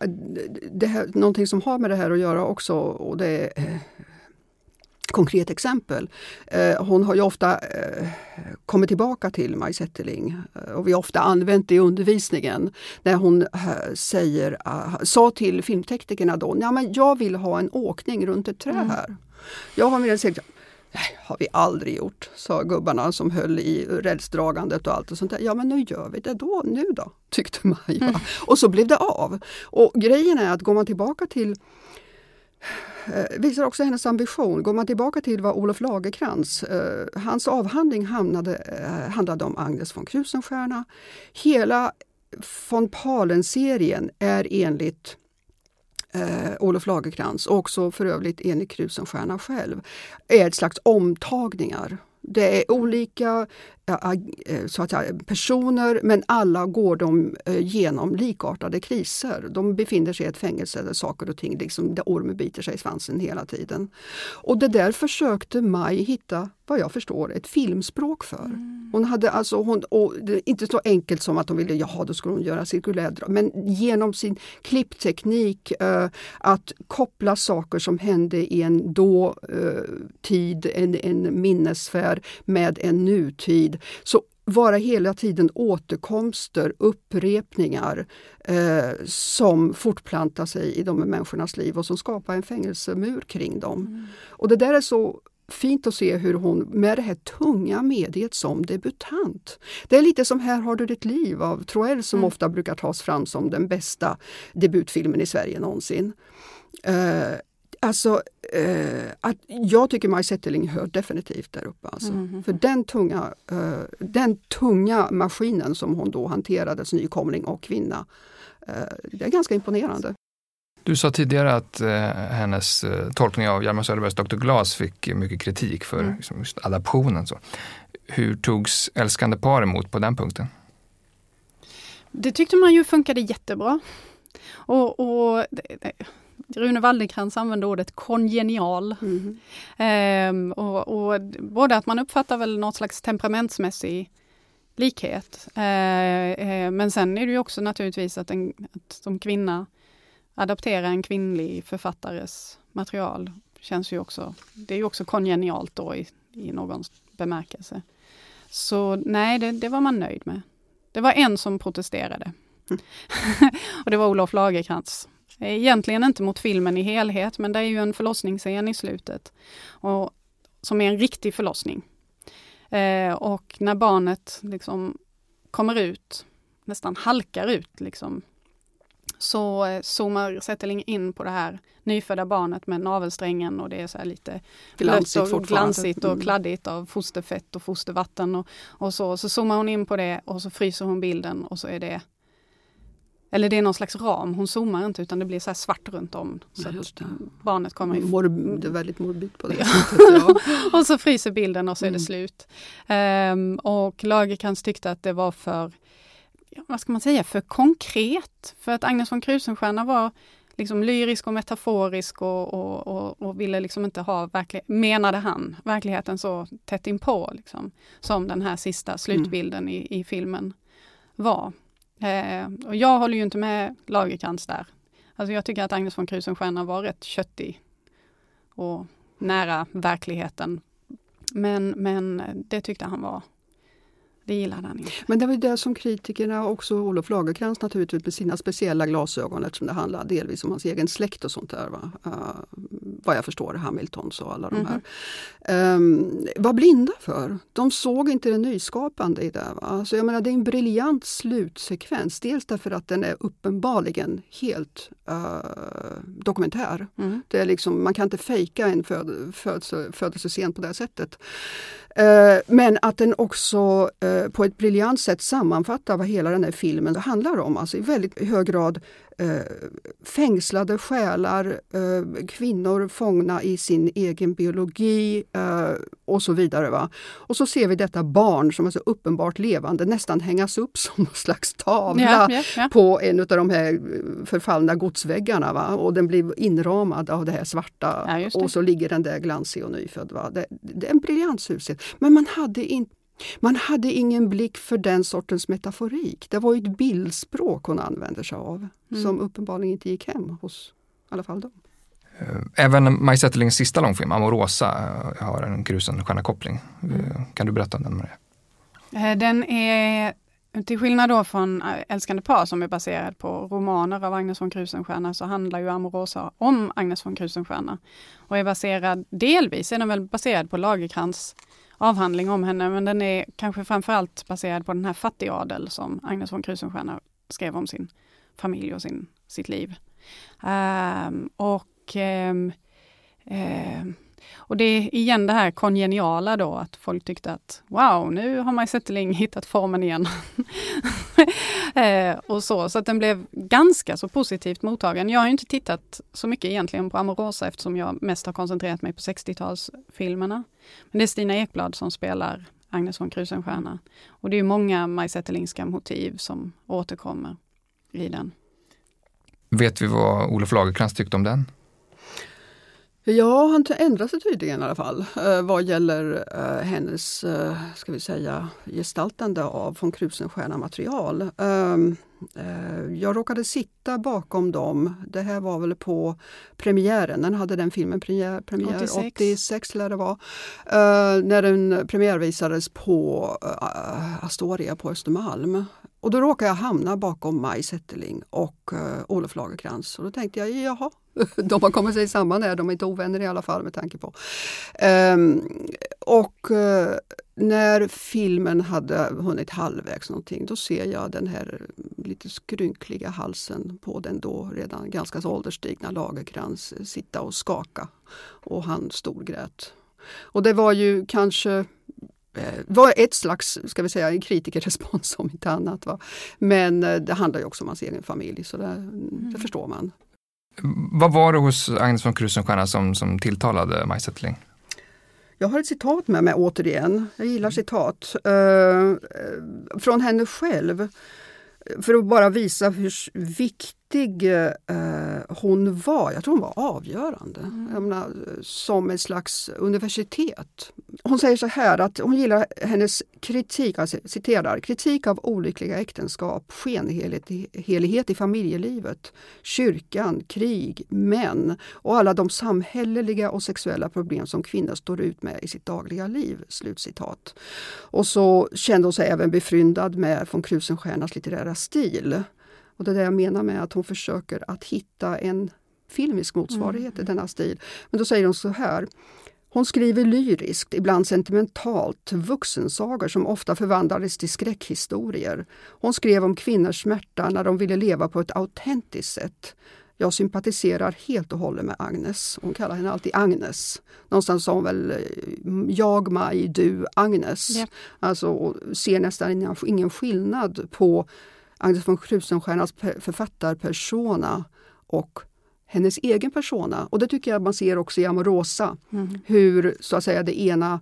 det här, någonting som har med det här att göra också och det är konkret exempel. Eh, hon har ju ofta eh, kommit tillbaka till Maj Zetterling eh, och vi har ofta använt det i undervisningen när hon säger, sa till filmteknikerna då, ja, men jag vill ha en åkning runt ett träd här. Mm. Jag har med sagt, Nej, har vi aldrig gjort, sa gubbarna som höll i rälsdragandet och allt och sånt där. Ja men nu gör vi det då, nu då, tyckte Maja. Mm. Och så blev det av. Och grejen är att går man tillbaka till Eh, visar också hennes ambition. Går man tillbaka till vad Olof Lagerkrans, eh, hans avhandling hamnade, eh, handlade om Agnes von Krusenstjerna. Hela von Palen-serien är enligt eh, Olof Lagerkrans och också för övrigt enligt Krusenstjerna själv, är ett slags omtagningar. Det är olika så att säga, personer men alla går de genom likartade kriser. De befinner sig i ett fängelse där saker och ting, liksom, där ormen biter sig i svansen hela tiden. Och det där försökte Maj hitta, vad jag förstår, ett filmspråk för. Mm. Hon hade alltså, hon, inte så enkelt som att hon ville, jaha då skulle hon göra cirkulärdrag, men genom sin klippteknik uh, att koppla saker som hände i en då uh, tid, en, en minnessfär med en nutid. Så vara hela tiden återkomster, upprepningar eh, som fortplantar sig i de människornas liv och som skapar en fängelsemur kring dem. Mm. Och det där är så fint att se hur hon med det här tunga mediet som debutant. Det är lite som Här har du ditt liv av Troell som mm. ofta brukar tas fram som den bästa debutfilmen i Sverige någonsin. Uh, Alltså, eh, att jag tycker Maj Zetterling hör definitivt där uppe. Alltså. Mm. För den tunga, eh, den tunga maskinen som hon då hanterade som nykomling och kvinna, eh, det är ganska imponerande. Du sa tidigare att eh, hennes eh, tolkning av Hjalmar Söderbergs Dr. Glas fick mycket kritik för mm. liksom, adaptionen. Så. Hur togs Älskande par emot på den punkten? Det tyckte man ju funkade jättebra. Och, och Rune Waldenkrantz använde ordet kongenial. Mm. Ehm, och, och, både att man uppfattar väl något slags temperamentsmässig likhet. Ehm, eh, men sen är det ju också naturligtvis att, en, att som kvinna adaptera en kvinnlig författares material känns ju också, det är ju också kongenialt då i, i någon bemärkelse. Så nej, det, det var man nöjd med. Det var en som protesterade. Mm. och det var Olof Lagerkrantz Egentligen inte mot filmen i helhet, men det är ju en förlossningsscen i slutet. Och, som är en riktig förlossning. Eh, och när barnet liksom kommer ut, nästan halkar ut liksom, så eh, zoomar Zetterling in på det här nyfödda barnet med navelsträngen och det är så lite glansigt, och, glansigt och mm. kladdigt av fosterfett och fostervatten och, och så. Så zoomar hon in på det och så fryser hon bilden och så är det eller det är någon slags ram, hon zoomar inte utan det blir så svart runt om. Så ja, barnet kommer i... Morb, det är väldigt morbid på det sättet. Ja. och så fryser bilden och så är det mm. slut. Um, och Lagerkrantz tyckte att det var för, vad ska man säga, för konkret. För att Agnes von Krusenstjerna var liksom lyrisk och metaforisk och, och, och, och, ville liksom inte ha, verklig, menade han, verkligheten så tätt inpå liksom, som den här sista slutbilden mm. i, i filmen var. Eh, och jag håller ju inte med Lagerkrans där. Alltså jag tycker att Agnes von Krusenstjerna var rätt köttig och nära verkligheten. Men, men det tyckte han var det gillade han inte. Men det var det som kritikerna, också Olof Lagercrantz naturligtvis med sina speciella glasögon eftersom det handlar delvis om hans egen släkt och sånt där. Va? Uh, vad jag förstår, Hamiltons och alla de här. Um, var blinda för. De såg inte det nyskapande i det. Va? Alltså, jag menar, det är en briljant slutsekvens. Dels därför att den är uppenbarligen helt uh, dokumentär. Mm. Det är liksom, man kan inte fejka en föd, födelse, födelsescen på det sättet. Eh, men att den också eh, på ett briljant sätt sammanfattar vad hela den här filmen handlar om. Alltså i väldigt hög grad eh, fängslade själar, eh, kvinnor fångna i sin egen biologi eh, och så vidare. Va? Och så ser vi detta barn som är så uppenbart levande nästan hängas upp som någon slags tavla ja, ja, ja. på en av de här förfallna godsväggarna. Va? Och den blir inramad av det här svarta och så ligger den där glansig och nyfödd. Va? Det, det är en briljant sushet. Men man hade inte man hade ingen blick för den sortens metaforik. Det var ett bildspråk hon använde sig av mm. som uppenbarligen inte gick hem hos i alla fall dem. Eh, även Maj Zetterlings sista långfilm, Amorosa, eh, har en grusen koppling. Mm. Eh, kan du berätta om den? Maria? Den är, till skillnad då från Älskande par som är baserad på romaner av Agnes von Krusenstjerna så handlar ju Amorosa om Agnes von Krusenstjerna. Och är baserad, delvis är den väl baserad på Lagerkrans avhandling om henne, men den är kanske framförallt baserad på den här fattigadel som Agnes von Krusenstjerna skrev om sin familj och sin, sitt liv. Um, och um, um, och det är igen det här kongeniala då, att folk tyckte att wow, nu har Maj Zetterling hittat formen igen. eh, och så, så att den blev ganska så positivt mottagen. Jag har inte tittat så mycket egentligen på Amorosa eftersom jag mest har koncentrerat mig på 60-talsfilmerna. Men det är Stina Ekblad som spelar Agnes von Krusenstjerna. Och det är många Maj Zetterlingska motiv som återkommer i den. Vet vi vad Olof Lagercrantz tyckte om den? Ja, han ändrar sig tydligen i alla fall eh, vad gäller eh, hennes, eh, ska vi säga, gestaltande av von Krusenstjerna material. Ehm, eh, jag råkade sitta bakom dem. Det här var väl på premiären. Den hade den filmen premiär, premiär 86. 86 lär det vara. När den premiärvisades på Astoria på Östermalm. Och då råkade jag hamna bakom Maj Zetterling och Olof Lagerkrantz. Och då tänkte jag, jaha, de har kommit sig samman här, de är inte ovänner i alla fall med tanke på. Um, och uh, när filmen hade hunnit halvvägs någonting, då ser jag den här lite skrynkliga halsen på den då redan ganska så ålderstigna Lagerkrantz sitta och skaka. Och han storgrät. Och det var ju kanske Eh, var ett slags ska vi säga, kritikerrespons om inte annat. Va? Men eh, det handlar ju också om hans egen familj så det, mm. det förstår man. Vad var det hos Agnes von Krusenstjerna som, som tilltalade Maj Zetterling? Jag har ett citat med mig återigen. Jag gillar citat. Eh, eh från henne själv. För att bara visa hur viktig viktig eh, hon var. Jag tror hon var avgörande. Mm. Menar, som ett slags universitet. Hon säger så här att hon gillar hennes kritik, alltså, citerar, kritik av olyckliga äktenskap, skenhelighet i familjelivet, kyrkan, krig, män och alla de samhälleliga och sexuella problem som kvinnor står ut med i sitt dagliga liv. Slutcitat. Och så kände hon sig även befryndad med von Krusenstjernas litterära stil. Och det är det jag menar med att hon försöker att hitta en filmisk motsvarighet mm. i denna stil. Men då säger hon så här. Hon skriver lyriskt, ibland sentimentalt, vuxensagor som ofta förvandlades till skräckhistorier. Hon skrev om kvinnors smärta när de ville leva på ett autentiskt sätt. Jag sympatiserar helt och hållet med Agnes. Hon kallar henne alltid Agnes. Någonstans sa hon väl eh, jag, Maj, du, Agnes. Yep. Alltså ser nästan ingen skillnad på Agnes von Krusenstjernas författarpersona och hennes egen persona. Och det tycker jag man ser också i Amorosa. Mm. Hur så att säga det ena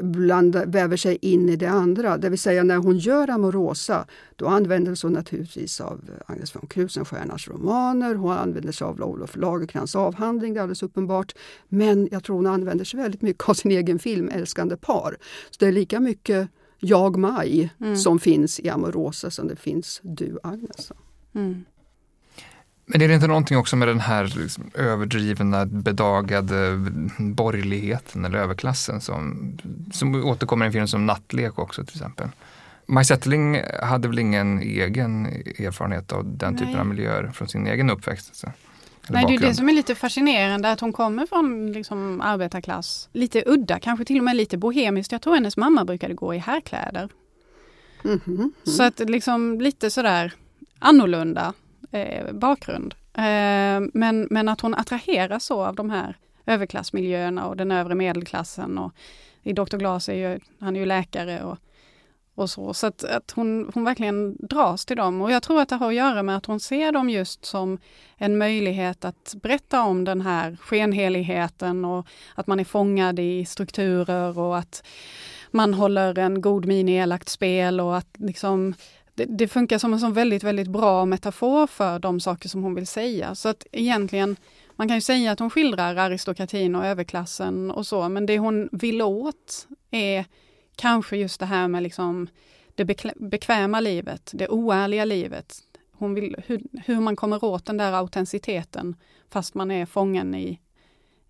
bland, väver sig in i det andra. Det vill säga när hon gör Amorosa, då använder hon naturligtvis av Agnes von Krusenstjernas romaner, hon använder sig av Olof Lagercrantz avhandling, det är alldeles uppenbart. Men jag tror hon använder sig väldigt mycket av sin egen film Älskande par. Så det är lika mycket jag Maj mm. som finns i Amorosa som det finns du Agnes. Mm. Men är det inte någonting också med den här liksom överdrivna, bedagade borgerligheten eller överklassen som, som återkommer i en film som Nattlek också till exempel? Maj Zetterling hade väl ingen egen erfarenhet av den typen av miljöer från sin egen uppväxt? Så. Nej, det är det som är lite fascinerande att hon kommer från liksom, arbetarklass. Lite udda, kanske till och med lite bohemiskt. Jag tror hennes mamma brukade gå i herrkläder. Mm -hmm. Mm. Så att liksom lite sådär annorlunda eh, bakgrund. Eh, men, men att hon attraheras så av de här överklassmiljöerna och den övre medelklassen. Och I Dr. Glas är ju, han är ju läkare och och så. Så att, att hon, hon verkligen dras till dem. Och jag tror att det har att göra med att hon ser dem just som en möjlighet att berätta om den här skenheligheten och att man är fångad i strukturer och att man håller en god min i elakt spel och att liksom det, det, funkar som en sån väldigt, väldigt bra metafor för de saker som hon vill säga. Så att egentligen, man kan ju säga att hon skildrar aristokratin och överklassen och så, men det hon vill åt är kanske just det här med liksom det bekväma livet, det oärliga livet. Hon vill, hur, hur man kommer åt den där autenticiteten fast man är fången i,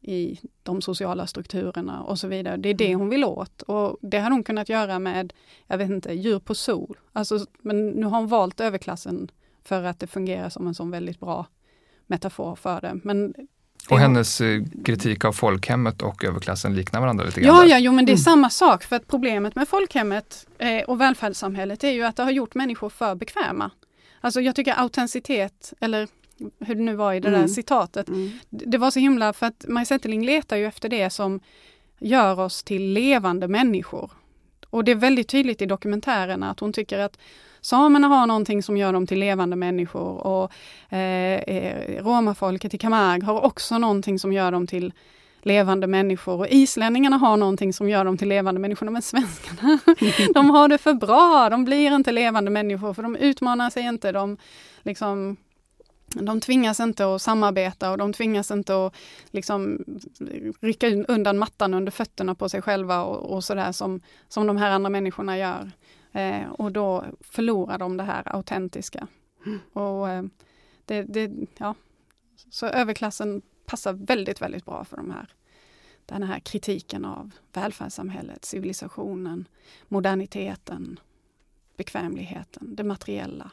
i de sociala strukturerna och så vidare. Det är det mm. hon vill åt och det har hon kunnat göra med, jag vet inte, djur på sol. Alltså, men nu har hon valt överklassen för att det fungerar som en sån väldigt bra metafor för det. Men och hennes eh, kritik av folkhemmet och överklassen liknar varandra lite grann? Ja, ja jo, men det är mm. samma sak. För att problemet med folkhemmet eh, och välfärdssamhället är ju att det har gjort människor för bekväma. Alltså jag tycker autenticitet, eller hur det nu var i det mm. där citatet, mm. det var så himla för att Maj Zetterling letar ju efter det som gör oss till levande människor. Och det är väldigt tydligt i dokumentärerna att hon tycker att samerna har någonting som gör dem till levande människor och eh, eh, romafolket i Camargue har också någonting som gör dem till levande människor. Och islänningarna har någonting som gör dem till levande människor, men svenskarna, de har det för bra. De blir inte levande människor för de utmanar sig inte. De liksom de tvingas inte att samarbeta och de tvingas inte att liksom rycka undan mattan under fötterna på sig själva och, och sådär som, som de här andra människorna gör. Eh, och då förlorar de det här autentiska. Mm. Och eh, det, det, ja. Så överklassen passar väldigt, väldigt bra för de här den här kritiken av välfärdssamhället, civilisationen, moderniteten, bekvämligheten, det materiella.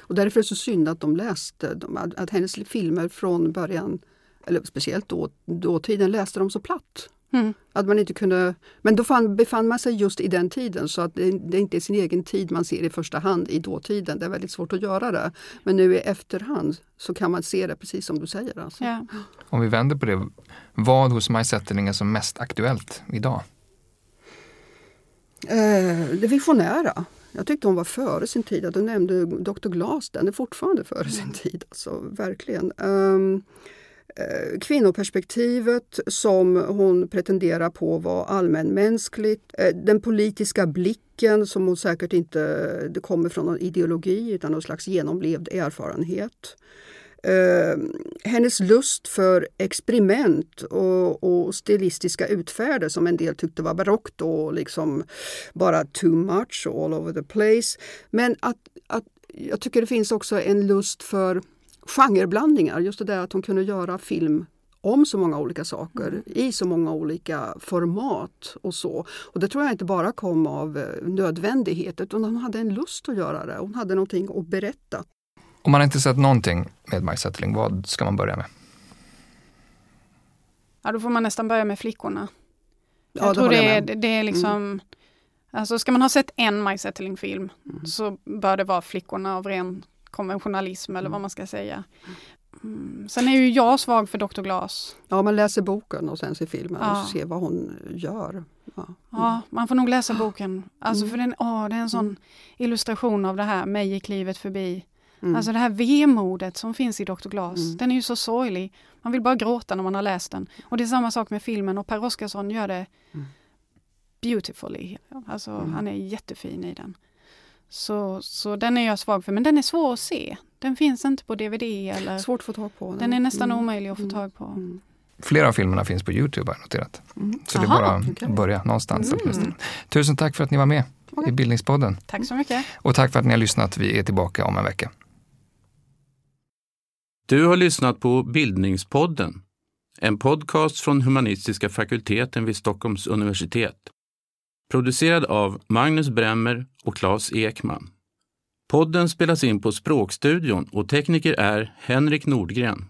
Och därför är det så synd att de läste, att hennes filmer från början, eller speciellt då, dåtiden, läste de så platt. Mm. Att man inte kunde, men då fann, befann man sig just i den tiden så att det, det är inte sin egen tid man ser i första hand i dåtiden. Det är väldigt svårt att göra det. Men nu i efterhand så kan man se det precis som du säger. Alltså. Ja. Om vi vänder på det, vad hos Maj Zetterling är som mest aktuellt idag? Eh, det visionära. Jag tyckte hon var före sin tid. Du nämnde Dr. Glas, den är fortfarande före sin tid. Alltså, verkligen. Um, Eh, Eh, kvinnoperspektivet som hon pretenderar på var allmänmänskligt. Eh, den politiska blicken som hon säkert inte det kommer från någon ideologi utan någon slags genomlevd erfarenhet. Eh, hennes lust för experiment och, och, stilistiska utfärder som en del tyckte var barockt och liksom bara too much all over the place. Men att, att jag tycker det finns också en lust för genreblandningar. Just det där att hon kunde göra film om så många olika saker mm. i så många olika format och så. Och det tror jag inte bara kom av eh, nödvändighet utan hon hade en lust att göra det. Hon hade någonting att berätta. Om man inte sett någonting med Maj Zetterling, vad ska man börja med? Ja, då får man nästan börja med flickorna. Jag ja, tror det, är, det är liksom mm. Alltså ska man ha sett en Maj Zetterling-film mm. så bör det vara Flickorna av ren konventionalism eller vad mm. man ska säga. Mm. Sen är ju jag svag för Dr. Glas. Ja, man läser boken och sen ser filmen ja. och ser vad hon gör. Ja. Mm. ja. man får nog läsa boken. Alltså för den, åh, det är en sån mm. illustration av det här, mig gick livet förbi. Mm. Alltså det här vemodet som finns i Dr. Glas, mm. den är ju så sorglig. Man vill bara gråta när man har läst den. Och det är samma sak med filmen och Per Oscarsson gör det mm. beautifully. Alltså han är jättefin i den. Så, så den är jag svag för, men den är svår att se. Den finns inte på DVD. Eller, Svårt att få tag på. Den är nästan mm. omöjlig att få mm. tag på. Mm. Flera av filmerna finns på Youtube har jag noterat. Mm. Så Aha, det är bara okay. att börja någonstans. Mm. Tusen tack för att ni var med okay. i Bildningspodden. Tack så mycket. Och tack för att ni har lyssnat. Vi är tillbaka om en vecka. Du har lyssnat på Bildningspodden, en podcast från humanistiska fakulteten vid Stockholms universitet. Producerad av Magnus Bremmer och Claes Ekman. Podden spelas in på Språkstudion och tekniker är Henrik Nordgren.